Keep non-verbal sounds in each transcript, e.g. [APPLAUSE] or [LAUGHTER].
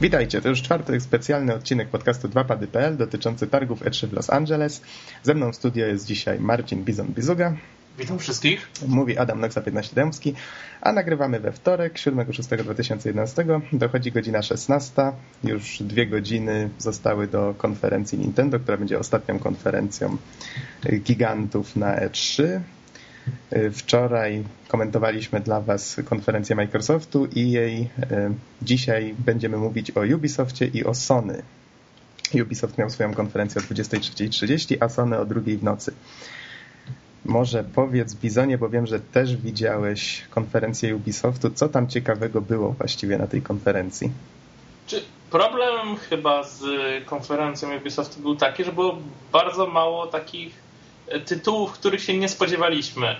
Witajcie, to już czwarty specjalny odcinek podcastu 2pady.pl dotyczący targów E3 w Los Angeles. Ze mną w studio jest dzisiaj Marcin Bizon-Bizuga. Witam wszystkich. Mówi Adam Noxa 15 Dębski, a nagrywamy we wtorek, 7.6.2011. Dochodzi godzina 16. Już dwie godziny zostały do konferencji Nintendo, która będzie ostatnią konferencją gigantów na E3. Wczoraj komentowaliśmy dla Was konferencję Microsoftu i jej dzisiaj będziemy mówić o Ubisoftie i o Sony. Ubisoft miał swoją konferencję o 23.30, a Sony o drugiej w nocy. Może powiedz Bizonie, bo wiem, że też widziałeś konferencję Ubisoftu. Co tam ciekawego było właściwie na tej konferencji? Czy problem chyba z konferencją Ubisoftu był taki, że było bardzo mało takich tytułów, których się nie spodziewaliśmy.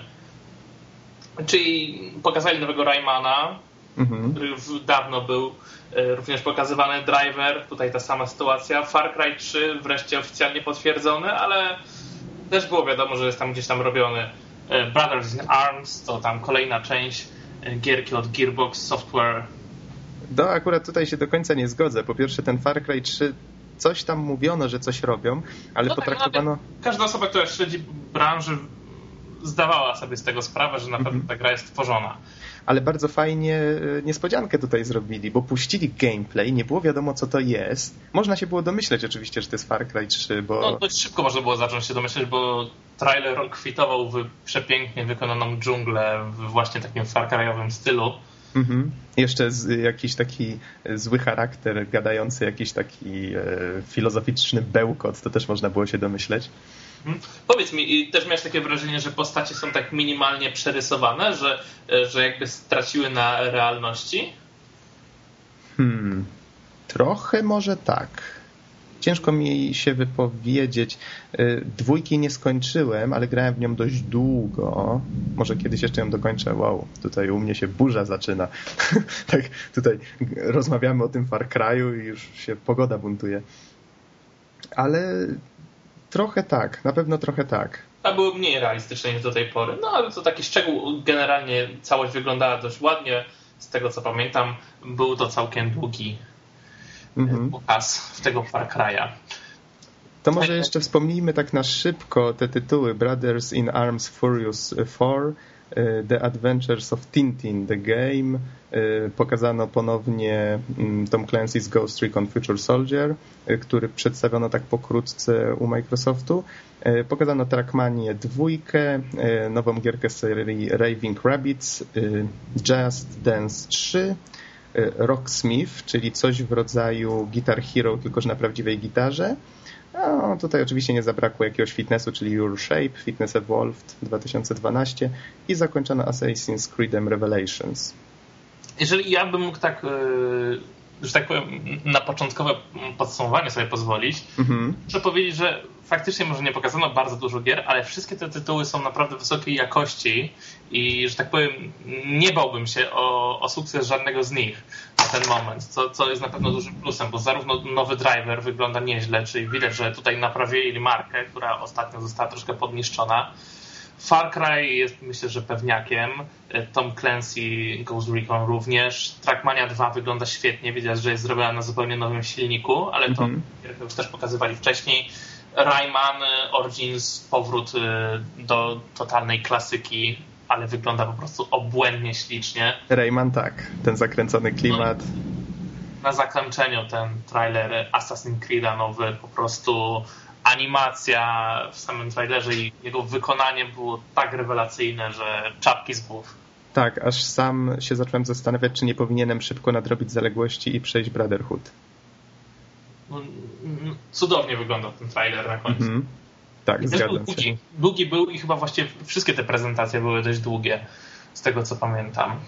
Czyli pokazali nowego Raymana, mhm. który dawno był e, również pokazywany Driver, tutaj ta sama sytuacja. Far Cry 3 wreszcie oficjalnie potwierdzony, ale też było wiadomo, że jest tam gdzieś tam robiony e, Brothers in Arms, to tam kolejna część e, gierki od Gearbox Software. No akurat tutaj się do końca nie zgodzę. Po pierwsze ten Far Cry 3 coś tam mówiono, że coś robią, ale no potraktowano... Tak, każda osoba, która śledzi branży zdawała sobie z tego sprawę, że na pewno mhm. ta gra jest tworzona. Ale bardzo fajnie e, niespodziankę tutaj zrobili, bo puścili gameplay, nie było wiadomo co to jest. Można się było domyśleć oczywiście, że to jest Far Cry 3, bo... No dość szybko można było zacząć się domyśleć, bo trailer kwitował w przepięknie wykonaną dżunglę w właśnie takim Far Cry'owym stylu. Mhm. Jeszcze z, jakiś taki zły charakter, gadający jakiś taki e, filozoficzny bełkot, to też można było się domyśleć. Mhm. Powiedz mi, też miałeś takie wrażenie, że postacie są tak minimalnie przerysowane, że, e, że jakby straciły na realności? Hmm, trochę może tak. Ciężko mi się wypowiedzieć. Y, dwójki nie skończyłem, ale grałem w nią dość długo. Może kiedyś jeszcze ją dokończę. Wow, tutaj u mnie się burza zaczyna. [LAUGHS] tak, tutaj rozmawiamy o tym Far Cry'u i już się pogoda buntuje. Ale trochę tak, na pewno trochę tak. A były mniej realistyczne niż do tej pory. No ale to taki szczegół. Generalnie całość wyglądała dość ładnie. Z tego co pamiętam, był to całkiem długi mhm. pokaz w tego Far Cry'a. To może jeszcze wspomnijmy tak na szybko te tytuły Brothers in Arms Furious 4, y, The Adventures of Tintin, The Game, y, pokazano ponownie mm, Tom Clancy's Ghost Recon Future Soldier, y, który przedstawiono tak pokrótce u Microsoftu. Pokazano Trackmanię dwójkę, nową gierkę serii Raving Rabbits, Just Dance 3, Y, Rocksmith, czyli coś w rodzaju Guitar Hero, tylko że na prawdziwej gitarze. No, tutaj oczywiście nie zabrakło jakiegoś fitnessu, czyli Your Shape, Fitness Evolved 2012 i zakończono Assassin's Creed Revelations. Jeżeli ja bym mógł tak, y, że tak powiem, na początkowe podsumowanie sobie pozwolić, mhm. muszę powiedzieć, że faktycznie może nie pokazano bardzo dużo gier, ale wszystkie te tytuły są naprawdę wysokiej jakości i, że tak powiem, nie bałbym się o, o sukces żadnego z nich na ten moment, co, co jest na pewno dużym plusem, bo zarówno nowy driver wygląda nieźle, czyli widać, że tutaj naprawili markę, która ostatnio została troszkę podniszczona. Far Cry jest myślę, że pewniakiem. Tom Clancy Ghost Recon również. Trackmania 2 wygląda świetnie. Widać, że jest zrobiona na zupełnie nowym silniku, ale to mm -hmm. już też pokazywali wcześniej. Rayman Origins powrót y, do totalnej klasyki, ale wygląda po prostu obłędnie ślicznie. Rayman tak, ten zakręcony klimat. No, na zakończeniu ten trailer Assassin's Creed nowy, po prostu animacja w samym trailerze i jego wykonanie było tak rewelacyjne, że czapki z głów. Tak, aż sam się zacząłem zastanawiać, czy nie powinienem szybko nadrobić zaległości i przejść Brotherhood. No, cudownie wyglądał ten trailer na końcu. Mm -hmm. Tak, zgadzam długi. się. Długi był i chyba właściwie wszystkie te prezentacje były dość długie, z tego co pamiętam.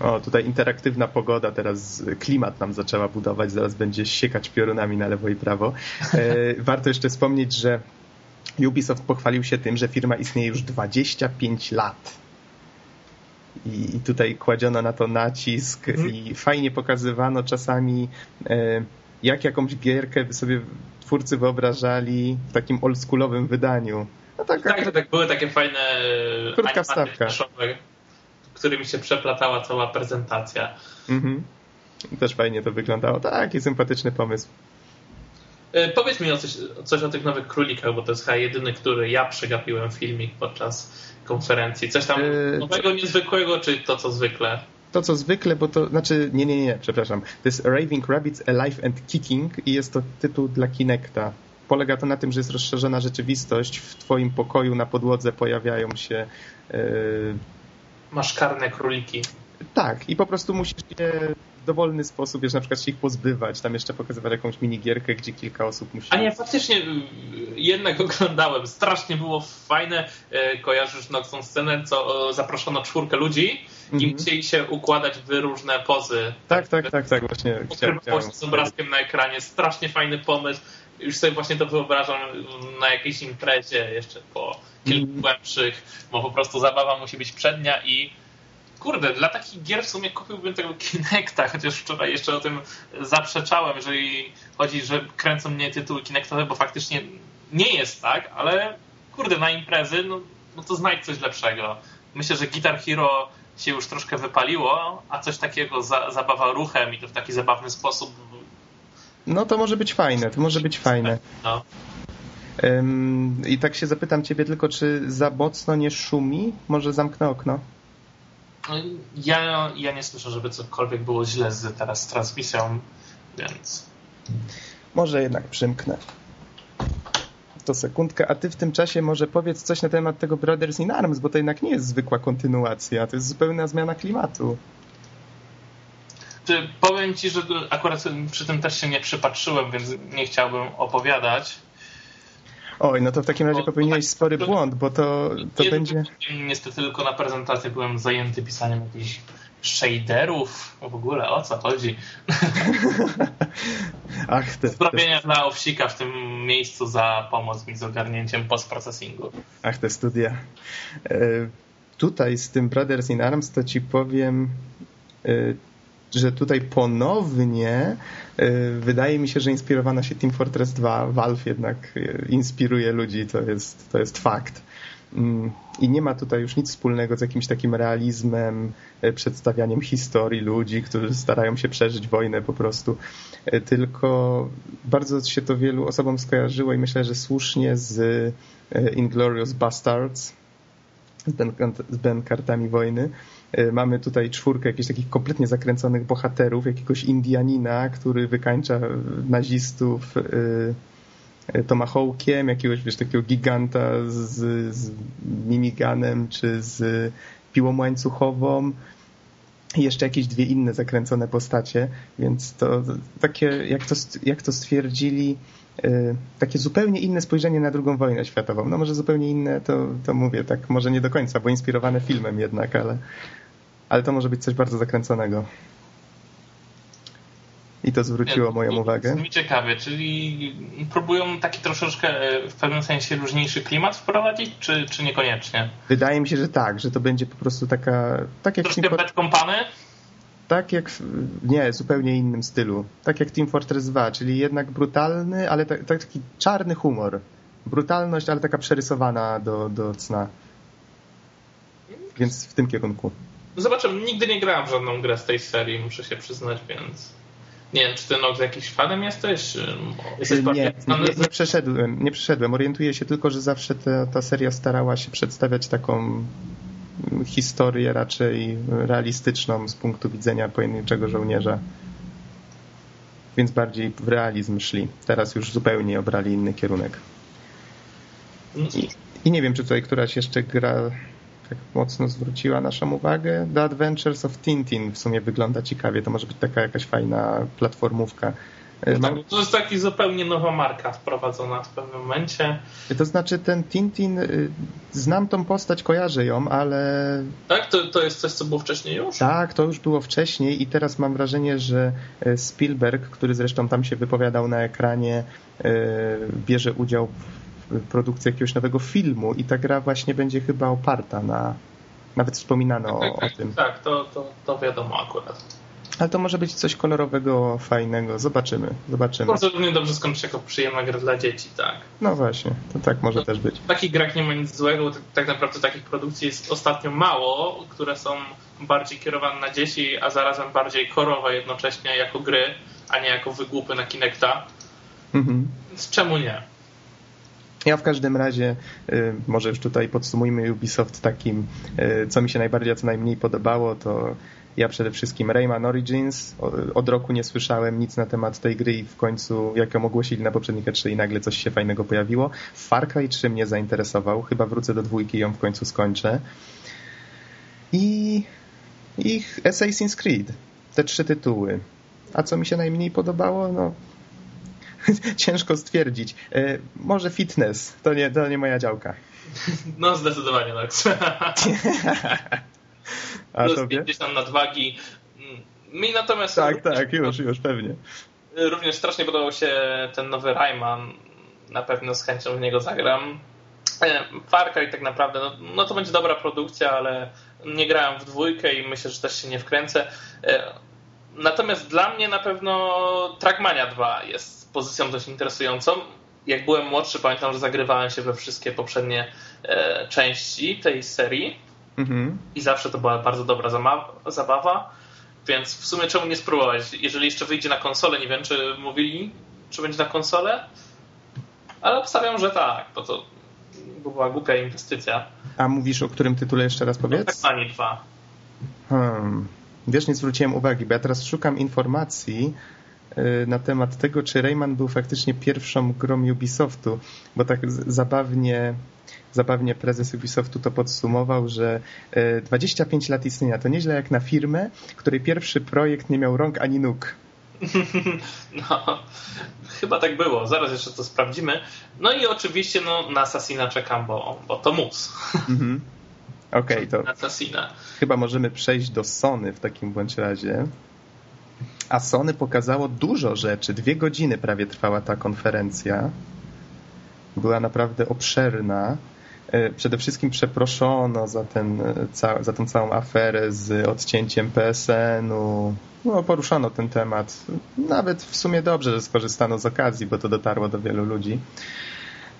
O, tutaj interaktywna pogoda, teraz klimat nam zaczęła budować, zaraz będzie siekać piorunami na lewo i prawo. E, [LAUGHS] warto jeszcze wspomnieć, że Ubisoft pochwalił się tym, że firma istnieje już 25 lat. I, i tutaj kładziono na to nacisk mhm. i fajnie pokazywano czasami e, jak jakąś gierkę by sobie twórcy wyobrażali w takim oldschoolowym wydaniu. No tak, tak, tak były takie fajne krótka wstawka, którymi się przeplatała cała prezentacja. Mhm. Też fajnie to wyglądało. Taki sympatyczny pomysł. E, powiedz mi o coś, coś, o tych nowych królikach, bo to jest chyba jedyny, który ja przegapiłem filmik podczas konferencji. Coś tam yy, nowego, niezwykłego, czy to co zwykle? To co zwykle, bo to znaczy, nie, nie, nie, przepraszam. To jest Raving Rabbits Alive and Kicking i jest to tytuł dla Kinecta. Polega to na tym, że jest rozszerzona rzeczywistość. W twoim pokoju na podłodze pojawiają się. Yy... Masz karne króliki. Tak, i po prostu musisz je dowolny sposób, wiesz, na przykład się ich pozbywać, tam jeszcze pokazywać jakąś minigierkę, gdzie kilka osób musi... A nie, faktycznie y, jednak [LAUGHS] oglądałem, strasznie było fajne, e, kojarzysz no, tą scenę, co zaproszono czwórkę ludzi i mm -hmm. chcieli się układać w różne pozy. Tak, tak, tak, tak, właśnie. Ukrywać z obrazkiem na ekranie, strasznie fajny pomysł, już sobie właśnie to wyobrażam na jakiejś imprezie jeszcze po kilku mm. głębszych, bo po prostu zabawa musi być przednia i kurde, dla takich gier w sumie kupiłbym tego Kinecta, chociaż wczoraj jeszcze o tym zaprzeczałem, jeżeli chodzi, że kręcą mnie tytuły Kinectowe, bo faktycznie nie jest tak, ale kurde, na imprezy, no, no to znajdź coś lepszego. Myślę, że Guitar Hero się już troszkę wypaliło, a coś takiego za, zabawa ruchem i to w taki zabawny sposób. No to może być fajne, to może być fajne. No. I tak się zapytam ciebie tylko, czy za mocno nie szumi? Może zamknę okno? Ja, ja nie słyszę, żeby cokolwiek było źle z teraz transmisją, więc... Może jednak przymknę. To sekundkę, a ty w tym czasie może powiedz coś na temat tego Brothers in Arms, bo to jednak nie jest zwykła kontynuacja, to jest zupełna zmiana klimatu. Czy powiem ci, że akurat przy tym też się nie przypatrzyłem, więc nie chciałbym opowiadać. Oj, no to w takim razie popełniłeś tak, spory błąd, bo to, to będzie... Niestety tylko na prezentacji byłem zajęty pisaniem jakichś shaderów, w ogóle o co chodzi. [LAUGHS] Ach, te, Sprawienia te... dla owsika w tym miejscu za pomoc mi z ogarnięciem postprocesingu. Ach, te studia. E, tutaj z tym Brothers in Arms to ci powiem e, że tutaj ponownie y, wydaje mi się, że inspirowana się Team Fortress 2, Valve jednak y, inspiruje ludzi, to jest, to jest fakt. Mm, I nie ma tutaj już nic wspólnego z jakimś takim realizmem, y, przedstawianiem historii ludzi, którzy starają się przeżyć wojnę po prostu. Tylko bardzo się to wielu osobom skojarzyło i myślę, że słusznie z Inglorious Bastards, z Ben kartami wojny, E, mamy tutaj czwórkę jakichś takich kompletnie zakręconych bohaterów, jakiegoś Indianina, który wykańcza nazistów e, e, tomahawkiem, jakiegoś wiesz, takiego giganta z, z miniganem czy z piłą łańcuchową i jeszcze jakieś dwie inne zakręcone postacie, więc to takie, jak to, jak to stwierdzili, takie zupełnie inne spojrzenie na drugą wojnę światową. No może zupełnie inne, to, to mówię, tak może nie do końca, bo inspirowane filmem jednak, ale, ale to może być coś bardzo zakręconego. I to zwróciło moją uwagę. Mi ciekawie, czyli próbują taki troszeczkę e, w pewnym sensie luźniejszy klimat wprowadzić, czy, czy niekoniecznie? Wydaje mi się, że tak, że to będzie po prostu taka... Tak jak Troszkę Team kompany? Tak jak... W, nie, zupełnie innym stylu. Tak jak Team Fortress 2, czyli jednak brutalny, ale tak, taki czarny humor. Brutalność, ale taka przerysowana do, do cna. Więc w tym kierunku. Zobaczymy, nigdy nie grałem w żadną grę z tej serii, muszę się przyznać, więc nie wiem, czy ty Nox jakiś fanem jesteś? jesteś nie, nie, nie, przeszedłem, nie przeszedłem. Orientuję się tylko, że zawsze ta, ta seria starała się przedstawiać taką historię raczej realistyczną z punktu widzenia pojedynczego żołnierza. Więc bardziej w realizm szli. Teraz już zupełnie obrali inny kierunek. No I, I nie wiem, czy tutaj któraś jeszcze gra tak mocno zwróciła naszą uwagę. The Adventures of Tintin w sumie wygląda ciekawie. To może być taka jakaś fajna platformówka. E, tak, to jest taki zupełnie nowa marka wprowadzona w pewnym momencie. To znaczy ten Tintin, y, znam tą postać, kojarzę ją, ale... Tak? To, to jest coś, co było wcześniej już? Tak, to już było wcześniej i teraz mam wrażenie, że e, Spielberg, który zresztą tam się wypowiadał na ekranie, e, bierze udział produkcję jakiegoś nowego filmu i ta gra właśnie będzie chyba oparta na... Nawet wspominano tak, o, tak, o tym. Tak, to, to, to wiadomo akurat. Ale to może być coś kolorowego, fajnego. Zobaczymy, zobaczymy. Może równie dobrze skończyć jako przyjemna gra dla dzieci, tak. No właśnie, to tak może no, też być. Takich grach nie ma nic złego, bo tak naprawdę takich produkcji jest ostatnio mało, które są bardziej kierowane na dzieci, a zarazem bardziej korowe jednocześnie jako gry, a nie jako wygłupy na Kinecta. Mhm. Więc czemu nie? Ja w każdym razie, y, może już tutaj podsumujmy Ubisoft takim, y, co mi się najbardziej, a co najmniej podobało, to ja przede wszystkim Rayman Origins. Od roku nie słyszałem nic na temat tej gry i w końcu, jak ją ogłosili na poprzednich E3 i nagle coś się fajnego pojawiło. Far Cry 3 mnie zainteresował. Chyba wrócę do dwójki i ją w końcu skończę. I ich Assassin's Creed. Te trzy tytuły. A co mi się najmniej podobało? No, [LAUGHS] ciężko stwierdzić. E, może fitness. To nie, to nie moja działka. No, zdecydowanie. [LAUGHS] A Plus tobie? 50 nadwagi. Mi natomiast... Tak, tak, już, już, pewnie. Również strasznie podobał się ten nowy Rayman. Na pewno z chęcią w niego zagram. E, Far Cry tak naprawdę, no, no to będzie dobra produkcja, ale nie grałem w dwójkę i myślę, że też się nie wkręcę. E, natomiast dla mnie na pewno Trackmania 2 jest pozycją dość interesującą. Jak byłem młodszy, pamiętam, że zagrywałem się we wszystkie poprzednie e, części tej serii mhm. i zawsze to była bardzo dobra zabawa, więc w sumie czemu nie spróbować? Jeżeli jeszcze wyjdzie na konsolę, nie wiem, czy mówili, czy będzie na konsolę, ale obstawiam, że tak, bo to była głupia inwestycja. A mówisz o którym tytule jeszcze raz powiedz? No, Trackmania 2. Hmm. Wiesz, nie zwróciłem uwagi, bo ja teraz szukam informacji na temat tego, czy Rayman był faktycznie pierwszą grą Ubisoftu, bo tak zabawnie, zabawnie prezes Ubisoftu to podsumował, że 25 y, lat istnienia to nieźle jak na firmę, której pierwszy projekt nie miał rąk ani nóg. [LAUGHS] No, chyba tak było. Zaraz jeszcze to sprawdzimy. No i oczywiście no, na Assassina czekam, bo, bo to mus. [LAUGHS] Mhm. Okej, okay, to Assassina. chyba możemy przejść do Sony w takim bądź razie. A Sony pokazało dużo rzeczy. Dwie godziny prawie trwała ta konferencja. Była naprawdę obszerna. E, przede wszystkim przeproszono za, ten, e, za tą całą aferę z odcięciem PSN-u. No, poruszono ten temat. Nawet w sumie dobrze, że skorzystano z okazji, bo to dotarło do wielu ludzi.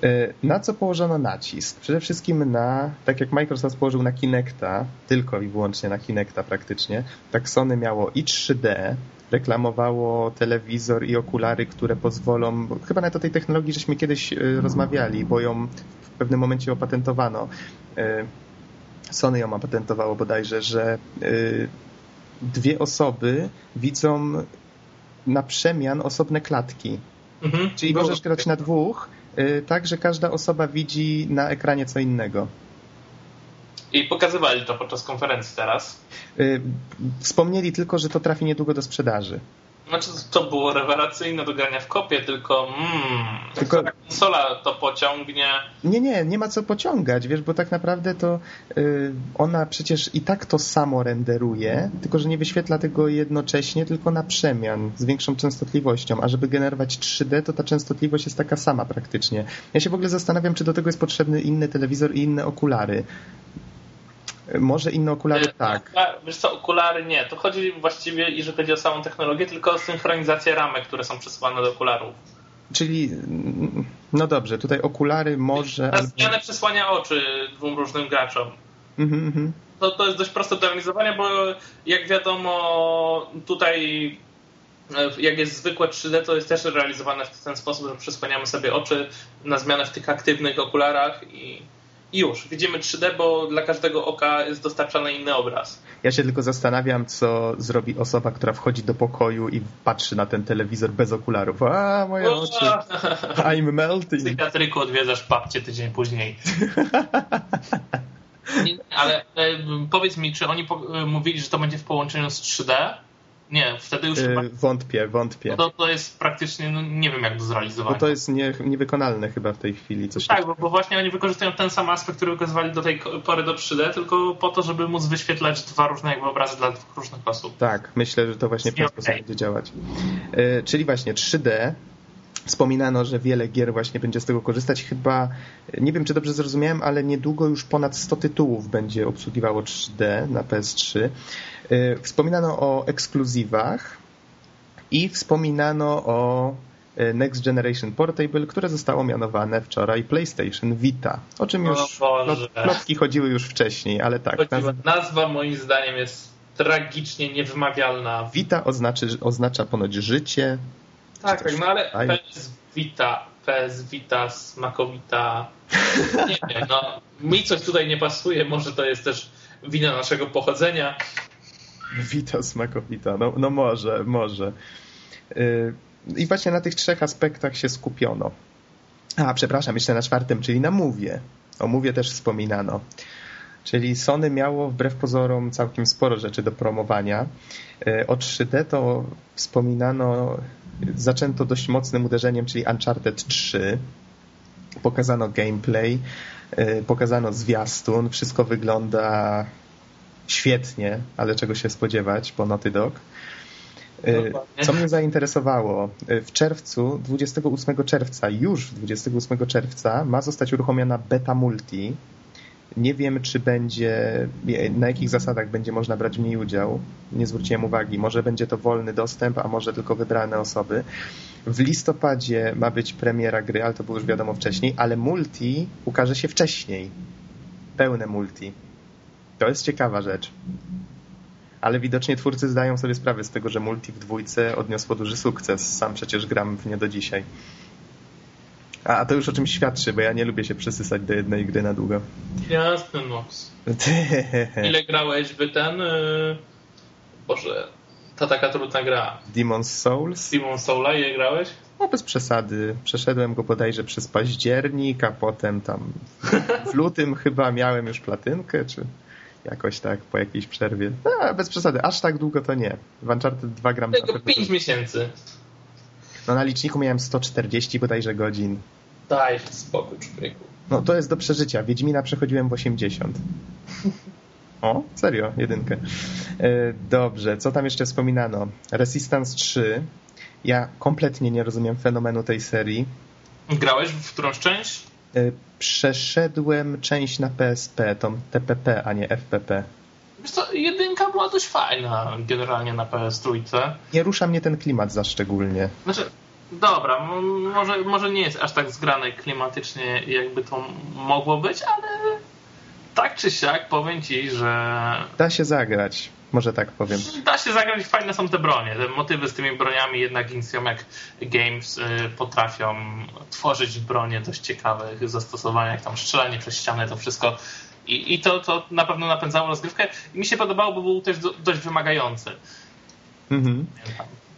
E, na co położono nacisk? Przede wszystkim na, tak jak Microsoft położył na Kinecta, tylko i wyłącznie na Kinecta praktycznie, tak Sony miało i 3D, reklamowało telewizor i okulary, które pozwolą, chyba nawet o tej technologii żeśmy kiedyś rozmawiali, bo ją w pewnym momencie opatentowano. E, Sony ją opatentowało bodajże, że e, dwie osoby widzą na przemian osobne klatki. Mhm. Czyli możesz grać na dwóch, e, tak, że każda osoba widzi na ekranie co innego. I pokazywali to podczas konferencji teraz. Wspomnieli tylko, że to trafi niedługo do sprzedaży. Znaczy, to było rewelacyjne do grania w kopie, tylko, mm, tylko konsola to pociągnie. Nie, nie, nie ma co pociągać, wiesz, bo tak naprawdę to yy, ona przecież i tak to samo renderuje, tylko że nie wyświetla tego jednocześnie, tylko na przemian z większą częstotliwością, a żeby generować 3D, to ta częstotliwość jest taka sama praktycznie. Ja się w ogóle zastanawiam, czy do tego jest potrzebny inny telewizor i inne okulary, może inne okulary nie, tak. Wiesz co, okulary nie. To chodzi właściwie, jeżeli chodzi o samą technologię, tylko o synchronizację ramek, które są przesyłane do okularów. Czyli, no dobrze, tutaj okulary może... Na zmianę przesłania oczy dwóm różnym graczom. Mhm, mhm. To, to jest dość proste do realizowania, bo jak wiadomo, tutaj jak jest zwykłe 3D, to jest też realizowane w ten sposób, że przesłaniamy sobie oczy na zmianę w tych aktywnych okularach i i już, widzimy 3D, bo dla każdego oka jest dostarczany inny obraz. Ja się tylko zastanawiam, co zrobi osoba, która wchodzi do pokoju i patrzy na ten telewizor bez okularów. A, moje o, oczy. I'm melting. W psychiatryku odwiedzasz babcię tydzień później. [LAUGHS] Ale e, powiedz mi, czy oni e, mówili, że to będzie w połączeniu z 3D? Nie, wtedy już chyba... Wątpię, wątpię. To, to jest praktycznie, no, nie wiem jak do zrealizowania. Bo to jest nie, niewykonalne chyba w tej chwili. Coś tak, bo, bo, właśnie oni wykorzystują ten sam aspekt, który wykazywali do tej pory do 3D, tylko po to, żeby móc wyświetlać dwa różne jakby obrazy dla dwóch różnych osób. Tak, myślę, że to właśnie w ten sposób będzie działać. Yy, czyli właśnie 3D Wspominano, że wiele gier właśnie będzie z tego korzystać. Chyba, nie wiem czy dobrze zrozumiałem, ale niedługo już ponad 100 tytułów będzie obsługiwało 3D na PS3. Wspominano o ekskluzywach i wspominano o Next Generation Portable, które zostało mianowane wczoraj PlayStation Vita, o czym już no, plotki chodziły już wcześniej, ale tak. Nazwa, nazwa moim zdaniem jest tragicznie niewymawialna. Vita oznaczy, oznacza ponoć życie. Tak, tak, no ale PS Vita, PS Vita, smakowita, nie wiem, no mi coś tutaj nie pasuje, może to jest też wina naszego pochodzenia. Vita smakowita, no, no może, może. Y, I właśnie na tych trzech aspektach się skupiono. A, przepraszam, jeszcze na czwartym, czyli na Mówie. O Mówie też wspominano. Czyli Sony miało wbrew pozorom całkiem sporo rzeczy do promowania. Y, o 3D to wspominano, zaczęto dość mocnym uderzeniem, czyli Uncharted 3. Pokazano gameplay, y, pokazano zwiastun, wszystko wygląda świetnie, ale czego się spodziewać po Naughty Dog. Y, co mnie zainteresowało, y, w czerwcu, 28 czerwca, już 28 czerwca ma zostać uruchomiona beta multi. Nie wiem, czy będzie, na jakich zasadach będzie można brać w niej udział. Nie zwróciłem uwagi. Może będzie to wolny dostęp, a może tylko wybrane osoby. W listopadzie ma być premiera gry, ale to było już wiadomo wcześniej, ale multi ukaże się wcześniej. Pełne multi. To jest ciekawa rzecz. Ale widocznie twórcy zdają sobie sprawę z tego, że multi w dwójce odniosło duży sukces. Sam przecież gram w nie do dzisiaj. A, a to już o czymś świadczy, bo ja nie lubię się przysysać do jednej gry na długo. Jasne, Nox. [LAUGHS] Ile grałeś w ten... Yy... Boże, ta taka trudna gra. Demon's Souls? Demon's Soula, ile grałeś? No bez przesady. Przeszedłem go bodajże przez październik, a potem tam w lutym chyba miałem już platynkę, czy jakoś tak po jakiejś przerwie. No, bez przesady, aż tak długo to nie. W Uncharted 2 gram... Tylko 5 miesięcy. No na liczniku miałem 140 bodajże godzin. Daj spokój, człowieku. No to jest do przeżycia. Wiedźmina przechodziłem w 80. O, serio, jedynkę. E, dobrze, co tam jeszcze wspominano? Resistance 3. Ja kompletnie nie rozumiem fenomenu tej serii. Grałeś w którąś część? E, przeszedłem część na PSP, tą TPP, a nie FPP. Wiesz co, jedynka była dość fajna generalnie na PS3. Nie rusza mnie ten klimat za szczególnie. Znaczy, dobra, może, może nie jest aż tak zgrane klimatycznie, jakby to mogło być, ale tak czy siak powiem ci, że... Da się zagrać. Może tak powiem. Da się zagrać, fajne są te bronie. Te motywy z tymi broniami jednak Insomniac Games y, potrafią tworzyć bronie dość ciekawych zastosowań, jak tam strzelanie przez ścianę, to wszystko. I, i to, to na pewno napędzało rozgrywkę. I mi się podobało, bo był też dość wymagający. Mhm.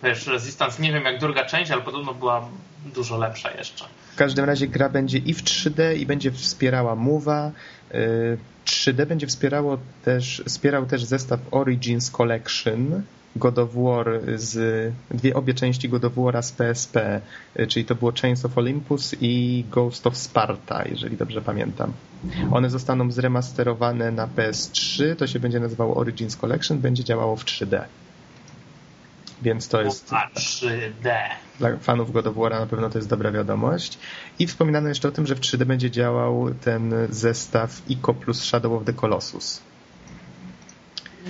Wiesz, Resistance, nie wiem jak druga część, ale podobno była dużo lepsza jeszcze. W każdym razie gra będzie i w 3D i będzie wspierała Mowa. 3D będzie wspierało też, wspierał też zestaw Origins Collection God of War z dwie obie części God of War'a z PSP, czyli to było Chains of Olympus i Ghost of Sparta, jeżeli dobrze pamiętam. One zostaną zremasterowane na PS3, to się będzie nazywało Origins Collection, będzie działało w 3D. Więc to jest. 3D. Dla fanów God of War na pewno to jest dobra wiadomość. I wspominano jeszcze o tym, że w 3D będzie działał ten zestaw ICO plus Shadow of the Colossus.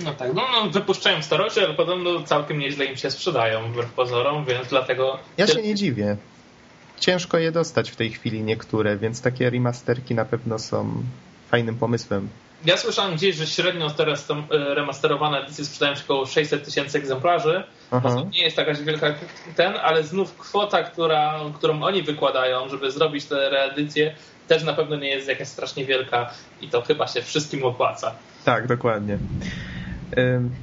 No tak, no, no wypuszczają starocie, ale podobno całkiem nieźle im się sprzedają wbrew pozorom, więc dlatego... Ja się nie dziwię. Ciężko je dostać w tej chwili niektóre, więc takie remasterki na pewno są fajnym pomysłem. Ja słyszałem gdzieś, że średnio teraz e, remasterowane edycje sprzedają się około 600 tysięcy egzemplarzy. To nie jest jakaś wielka ten, ale znów kwota, która, którą oni wykładają, żeby zrobić te reedycje, też na pewno nie jest jakaś strasznie wielka i to chyba się wszystkim opłaca. Tak, dokładnie.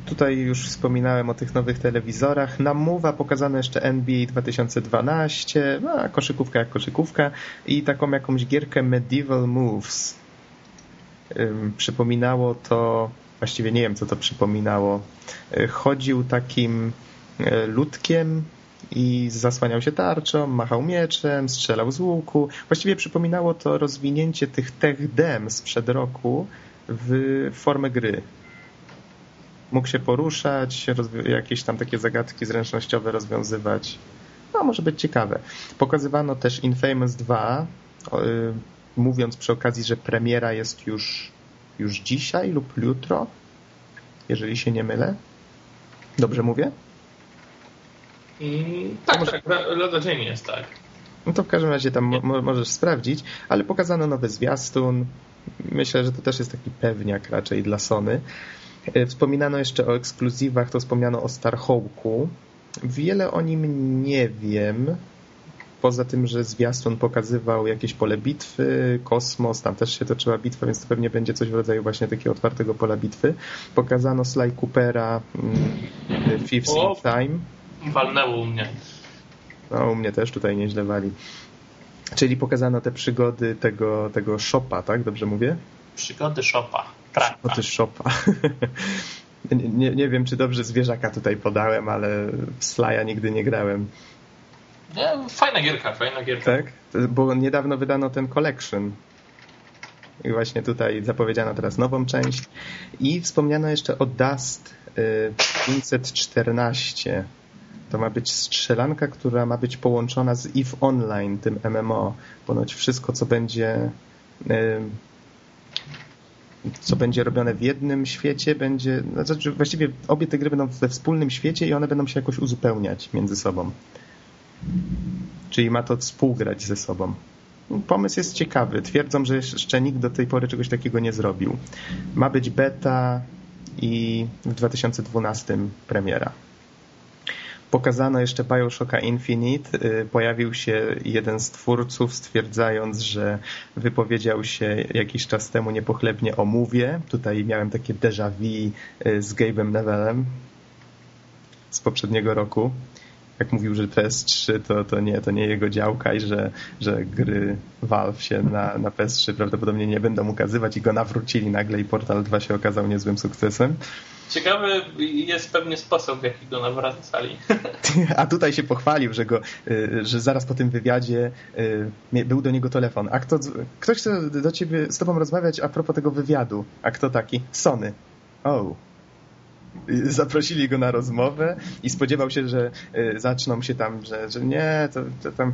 Tutaj już wspominałem o tych nowych telewizorach. Na Mowa pokazano jeszcze NBA 2012, no, koszykówka jak koszykówka i taką jakąś gierkę Medieval Moves przypominało to, właściwie nie wiem co to przypominało, e, chodził takim e, ludkiem i zasłaniał się tarczą, machał mieczem, strzelał z łuku. Właściwie przypominało to rozwinięcie tych tech dem sprzed roku w formę gry. Mógł się poruszać, jakieś tam takie zagadki zręcznościowe rozwiązywać. No, może być ciekawe. Pokazywano też Infamous 2, mówiąc przy okazji, że premiera jest już, już dzisiaj lub jutro, jeżeli się nie mylę. Dobrze mówię? Mm, tak, może... tak, lada dzień jest, tak. No to w każdym razie tam mo możesz sprawdzić, ale pokazano nowy zwiastun. Myślę, że to też jest taki pewniak raczej dla Sony. E, wspominano jeszcze o ekskluzywach, to wspomniano o Starhawku. Wiele o nim nie wiem. Poza tym, że zwiastun pokazywał jakieś pole bitwy, kosmos, tam też się toczyła bitwa, więc to pewnie będzie coś w rodzaju właśnie takiego otwartego pola bitwy. Pokazano Sly Coopera mm, Fifth in Time. Walnęło u mnie. No, u mnie też tutaj nieźle wali. Czyli pokazano te przygody tego, tego Shopa, tak? Dobrze mówię? Przygody Shopa. Przygody Shopa. [LAUGHS] nie, nie wiem, czy dobrze zwierzaka tutaj podałem, ale w Slaja nigdy nie grałem. Nie, fajna gierka, fajna gierka. Tak? Bo niedawno wydano ten collection. I właśnie tutaj zapowiedziano teraz nową część. I wspomniano jeszcze o Dust 514. Y, to ma być strzelanka, która ma być połączona z EVE Online, tym MMO. Ponoć wszystko, co będzie y, co będzie robione w jednym świecie, będzie, znaczy właściwie obie te gry będą we wspólnym świecie i one będą się jakoś uzupełniać między sobą. Czyli ma to współgrać ze sobą. Pomysł jest ciekawy. Twierdzą, że jeszcze nikt do tej pory czegoś takiego nie zrobił. Ma być beta i w 2012 premiera. Pokazano jeszcze Bioshocka Infinite. Y, pojawił się jeden z twórców stwierdzając, że wypowiedział się jakiś czas temu niepochlebnie o Mówie. Tutaj miałem takie déjà vu y, z Gabe'em Nevellem z poprzedniego roku jak mówił, że PS3 to, to, nie, to nie jego działka i że, że gry Valve się na, na PS3 prawdopodobnie nie będą ukazywać i go nawrócili nagle i Portal 2 się okazał niezłym sukcesem. Ciekawy jest pewnie sposób, w jaki go nawracali. [LAUGHS] [LAUGHS] A tutaj się pochwalił, że, go, y, że zaraz po tym wywiadzie y, był do niego telefon. A kto, ktoś chce do ciebie z tobą rozmawiać a propos tego wywiadu. A kto taki? Sony. Oh zaprosili go na rozmowę i spodziewał się, że y, zaczną się tam, że, że nie, to, to tam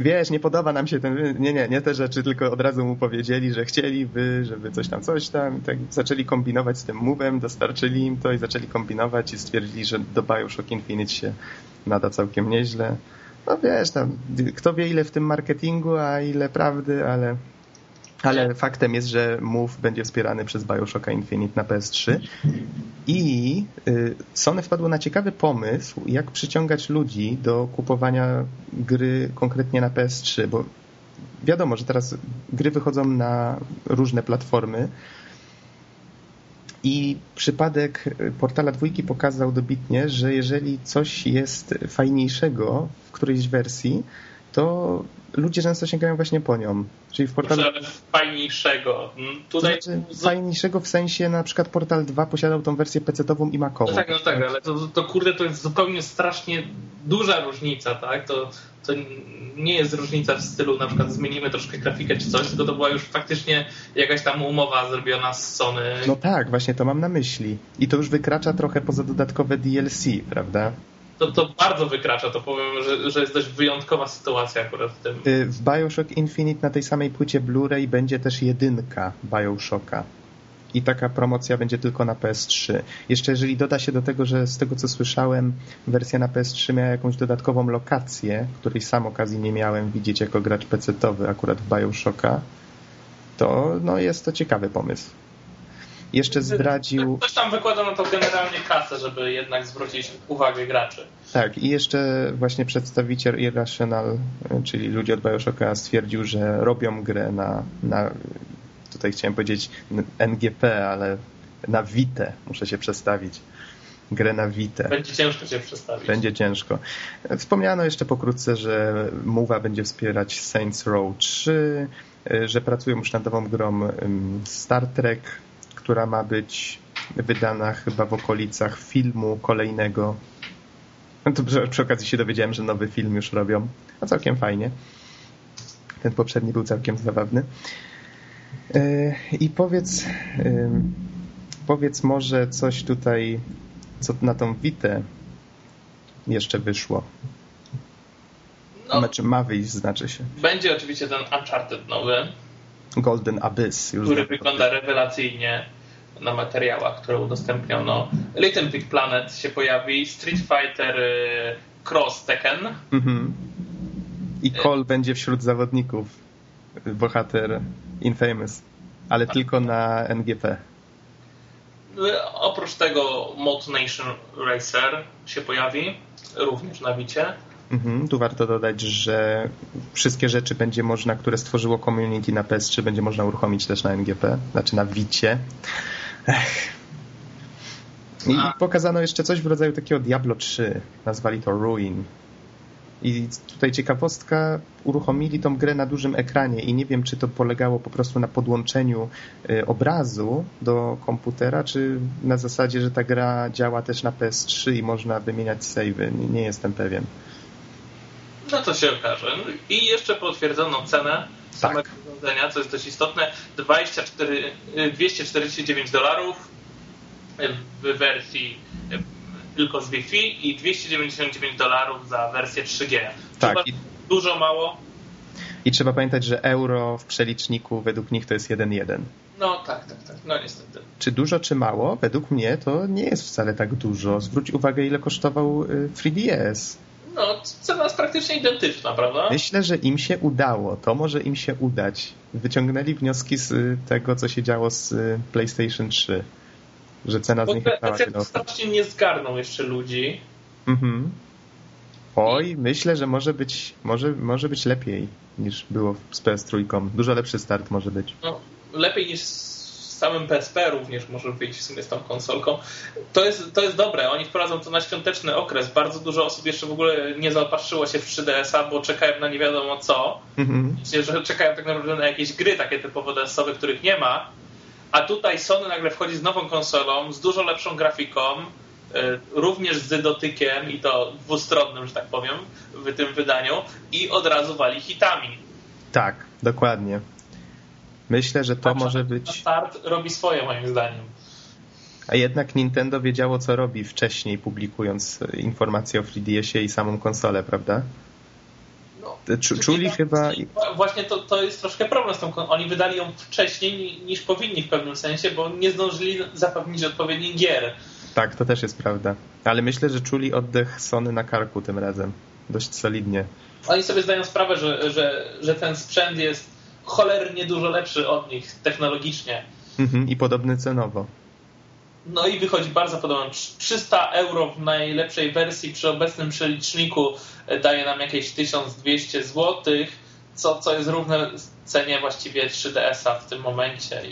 wiesz, nie podoba nam się ten, nie, nie, nie te rzeczy, tylko od razu mu powiedzieli, że chcieliby, żeby coś tam, coś tam, tak zaczęli kombinować z tym move'em, dostarczyli im to i zaczęli kombinować i stwierdzili, że do Bioshock Infinite się nada całkiem nieźle. No wiesz, tam, kto wie ile w tym marketingu, a ile prawdy, ale ale faktem jest, że Move będzie wspierany przez Bioshocka Infinite na PS3 i y, Sony wpadło na ciekawy pomysł, jak przyciągać ludzi do kupowania gry konkretnie na PS3, bo wiadomo, że teraz gry wychodzą na różne platformy. I przypadek portala dwójki pokazał dobitnie, że jeżeli coś jest fajniejszego w którejś wersji, to ludzie często sięgają właśnie po nią. Czyli w portalu... fajniejszego. Mm, tutaj... To znaczy, fajniejszego w sensie na przykład Portal 2 posiadał tą wersję PC-ową i Macową. No tak, no tak, ale to, to kurde to jest zupełnie strasznie duża różnica, tak? To, to nie jest różnica w stylu na przykład zmienimy troszkę grafikę czy coś, tylko to była już faktycznie jakaś tam umowa zrobiona z Sony. No tak, właśnie to mam na myśli. I to już wykracza trochę poza dodatkowe DLC, prawda? To, to bardzo wykracza, to powiem, że, że jest dość wyjątkowa sytuacja akurat w tym. Y, w Bioshock Infinite na tej samej płycie Blu-ray będzie też jedynka Bioshocka. I taka promocja będzie tylko na PS3. Jeszcze jeżeli doda się do tego, że z tego co słyszałem, wersja na PS3 miała jakąś dodatkową lokację, której sam okazji nie miałem widzieć jako gracz PC-towy akurat w Bioshocka, to no, jest to ciekawy pomysł jeszcze zdradził... Ktoś tam wykłada na to generalnie kasę, żeby jednak zwrócić uwagę graczy. Tak, i jeszcze właśnie przedstawiciel Irrational, czyli ludzie od Bioshocka stwierdził, że robią grę na, na tutaj chciałem powiedzieć NGP, ale na Vite muszę się przestawić. Grę na Vite. Będzie ciężko się przestawić. Będzie ciężko. Wspomniano jeszcze pokrótce, że Mowa będzie wspierać Saints Row 3, że pracują już nad nową grą Star Trek która ma być wydana chyba w okolicach filmu kolejnego. No to przy, przy okazji się dowiedziałem, że nowy film już robią. A całkiem fajnie. Ten poprzedni był całkiem zabawny. E, I powiedz, powiedz może coś tutaj, co na tą Witę jeszcze wyszło. No, znaczy ma wyjść, znaczy się. Będzie oczywiście ten Uncharted nowy. Golden Abyss. Już który wygląda rewelacyjnie. Na materiałach, które udostępniono. Little Big Planet się pojawi, Street Fighter y, Cross Tekken. Mhm. I Cole będzie wśród zawodników, bohater Infamous, ale tylko na NGP. Oprócz tego Mod Nation Racer się pojawi, również na Wicie. Mhm, tu warto dodać, że wszystkie rzeczy będzie można, które stworzyło community na PS3, będzie można uruchomić też na NGP, znaczy na Wicie. Ech. I pokazano jeszcze coś w rodzaju takiego Diablo 3. Nazwali to Ruin. I tutaj ciekawostka, uruchomili tą grę na dużym ekranie i nie wiem, czy to polegało po prostu na podłączeniu y, obrazu do komputera, czy na zasadzie, że ta gra działa też na PS3 i można wymieniać savey. Nie, nie jestem pewien. No to się okaże. I jeszcze potwierdzono cenę tak. samego urządzenia, co jest dość istotne. 24, 249 dolarów w wersji tylko z Wi-Fi i 299 dolarów za wersję 3G. Tak. I... Dużo, mało? I trzeba pamiętać, że euro w przeliczniku według nich to jest 1,1. No tak, tak, tak. No niestety. Czy dużo, czy mało? Według mnie to nie jest wcale tak dużo. Zwróć uwagę, ile kosztował 3DS. No, cena jest praktycznie identyczna, prawda? Myślę, że im się udało. To może im się udać. Wyciągnęli wnioski z y, tego, co się działo z y, PlayStation 3 że cena zniechęcała się do strasznie nie zgarną jeszcze ludzi. Mhm. Oj, myślę, że może być, może, może być lepiej niż było z PS3. Dużo lepszy start może być. No, lepiej niż z samym PSP również może być w sumie z tą konsolką. To jest, to jest dobre. Oni wprowadzą to na świąteczny okres. Bardzo dużo osób jeszcze w ogóle nie zaopatrzyło się w 3DS-a, bo czekają na nie wiadomo co. Mhm. Że czekają tak naprawdę na jakieś gry takie typowo DS-owe, których nie ma a tutaj Sony nagle wchodzi z nową konsolą, z dużo lepszą grafiką, e, również z dotykiem i to dwustronnym, że tak powiem, w tym wydaniu i od razu wali hitami. Tak, dokładnie. Myślę, że to tak, może być... Start robi swoje moim zdaniem. A jednak Nintendo wiedziało, co robi wcześniej, publikując informacje o 3DS-ie i samą konsolę, prawda? czuli chyba... Właśnie to, to jest troszkę problem z tą Oni wydali ją wcześniej niż powinni w pewnym sensie, bo nie zdążyli zapewnić odpowiednich gier. Tak, to też jest prawda. Ale myślę, że czuli oddech Sony na karku tym razem. Dość solidnie. Oni sobie zdają sprawę, że, że, że ten sprzęt jest cholernie dużo lepszy od nich technologicznie. Mhm, I podobny cenowo. No i wychodzi bardzo podobno. 300 euro w najlepszej wersji przy obecnym przeliczniku e, daje nam jakieś 1200 zł, co, co jest równe cenie właściwie 3DS-a w tym momencie.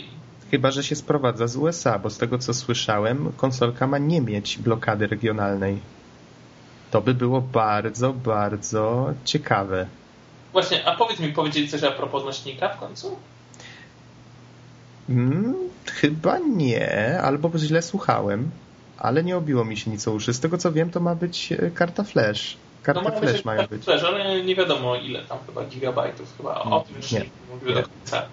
Chyba, że się sprowadza z USA, bo z tego co słyszałem, konsolka ma nie mieć blokady regionalnej. To by było bardzo, bardzo ciekawe. Właśnie, a powiedz mi, powiedzieli coś a propos nośnika w końcu? Hmm, chyba nie, albo źle słuchałem, ale nie obiło mi się nic o uszy. Z tego co wiem, to ma być e, karta flash. Karta no, flash być mają być. Flash, ale nie wiadomo ile tam chyba gigabajtów. Chyba o tym już nie, nie mówiły do końca.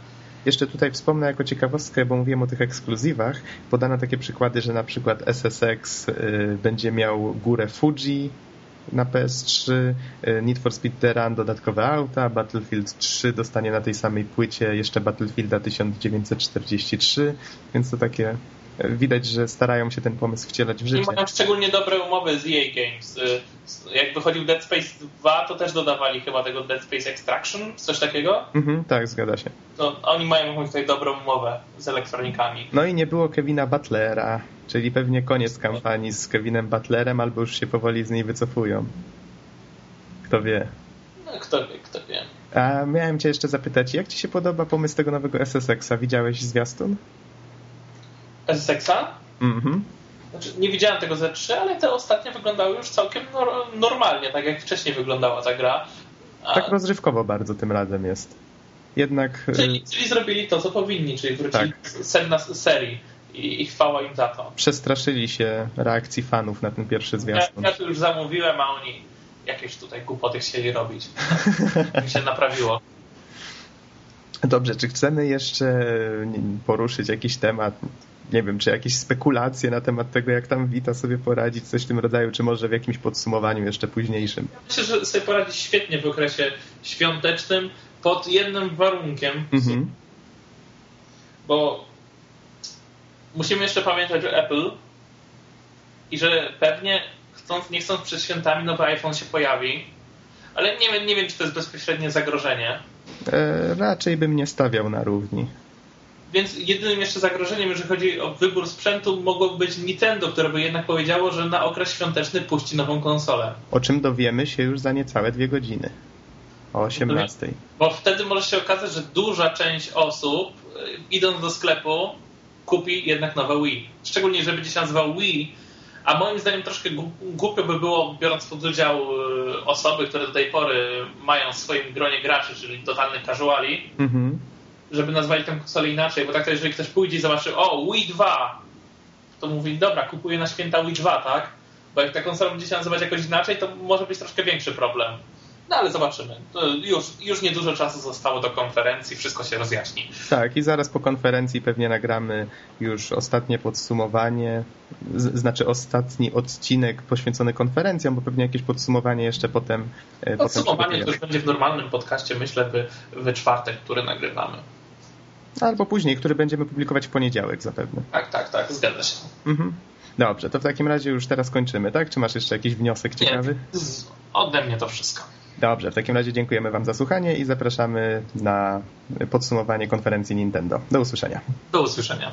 Jeszcze tutaj wspomnę jako ciekawostkę, bo mówiłem o tych ekskluzywach. Podano takie przykłady, że na przykład SSX y, będzie miał górę Fuji, na PS3, e, Need for Speed The Run dodatkowe auta, Battlefield 3 dostanie na tej samej płycie jeszcze Battlefielda 1943, więc to takie e, widać, że starają się ten pomysł wcielać w życie. I mają szczególnie dobre umowy z EA Games. E, jak wychodził Dead Space 2, to też dodawali chyba tego Dead Space Extraction, coś takiego? Mhm, tak, zgadza się. To oni mają tutaj dobrą umowę z elektronikami. No i nie było Kevina Butlera. Czyli pewnie koniec kampanii z Kevinem Butlerem, albo już się powoli z niej wycofują. Kto wie. No, kto wie, kto wie. A miałem cię jeszcze zapytać, jak ci się podoba pomysł tego nowego SSX-a? Widziałeś zwiastun? SSX-a? Mhm. Znaczy, nie widziałem tego ze 3, ale te ostatnie wyglądały już całkiem normalnie, tak jak wcześniej wyglądała ta gra. A... Tak rozrywkowo bardzo tym razem jest. Jednak... Czyli, czyli zrobili to, co powinni, czyli wrócili tak. z serii i, i chwała im za to. Przestraszyli się reakcji fanów na ten pierwszy zwiastun. Ja, ja tu już zamówiłem, a oni jakieś tutaj głupoty chcieli robić. [LAUGHS] mi się naprawiło. Dobrze, czy chcemy jeszcze poruszyć jakiś temat, nie wiem, czy jakieś spekulacje na temat tego, jak tam Wita sobie poradzić, coś w tym rodzaju, czy może w jakimś podsumowaniu jeszcze późniejszym? Myślę, że sobie poradzi świetnie w okresie świątecznym pod jednym warunkiem, mhm. bo musimy jeszcze pamiętać o Apple i że pewnie chcąc, nie chcąc przed świętami nowy iPhone się pojawi, ale nie wiem, nie wiem czy to jest bezpośrednie zagrożenie. E, raczej bym nie stawiał na równi. Więc jedynym jeszcze zagrożeniem, jeżeli chodzi o wybór sprzętu, mogło być Nintendo, które by jednak powiedziało, że na okres świąteczny puści nową konsolę. O czym dowiemy się już za niecałe dwie godziny. O 18. Bo wtedy może się okazać, że duża część osób, y, idąc do sklepu, kupi jednak nowe Wii. Szczególnie, że będzie się nazywał Wii, a moim zdaniem troszkę głupio by było, biorąc pod udział y, osoby, które do tej pory mają w swoim gronie graczy, czyli totalnych casuali, mhm żeby nazwali tę konsolę inaczej, bo tak to jeżeli ktoś pójdzie i zobaczy, o, Wii 2, to mówi, dobra, kupuję na święta Wii 2, tak? Bo jak ta konsola będzie się nazywać jakoś inaczej, to może być troszkę większy problem. No ale zobaczymy. Już, już niedużo czasu zostało do konferencji, wszystko się rozjaśni. Tak, i zaraz po konferencji pewnie nagramy już ostatnie podsumowanie, znaczy ostatni odcinek poświęcony konferencjom, bo pewnie jakieś podsumowanie jeszcze potem. E, podsumowanie potem to już będzie w normalnym podcaście, myślę, we, we czwartek, który nagrywamy. Albo później, który będziemy publikować w poniedziałek zapewne. Tak, tak, tak, zgadza się. Mhm. Dobrze, to w takim razie już teraz kończymy, tak? Czy masz jeszcze jakiś wniosek ciekawy? Nie, ode mnie to wszystko. Dobrze, w takim razie dziękujemy Wam za słuchanie i zapraszamy na podsumowanie konferencji Nintendo. Do usłyszenia. Do usłyszenia.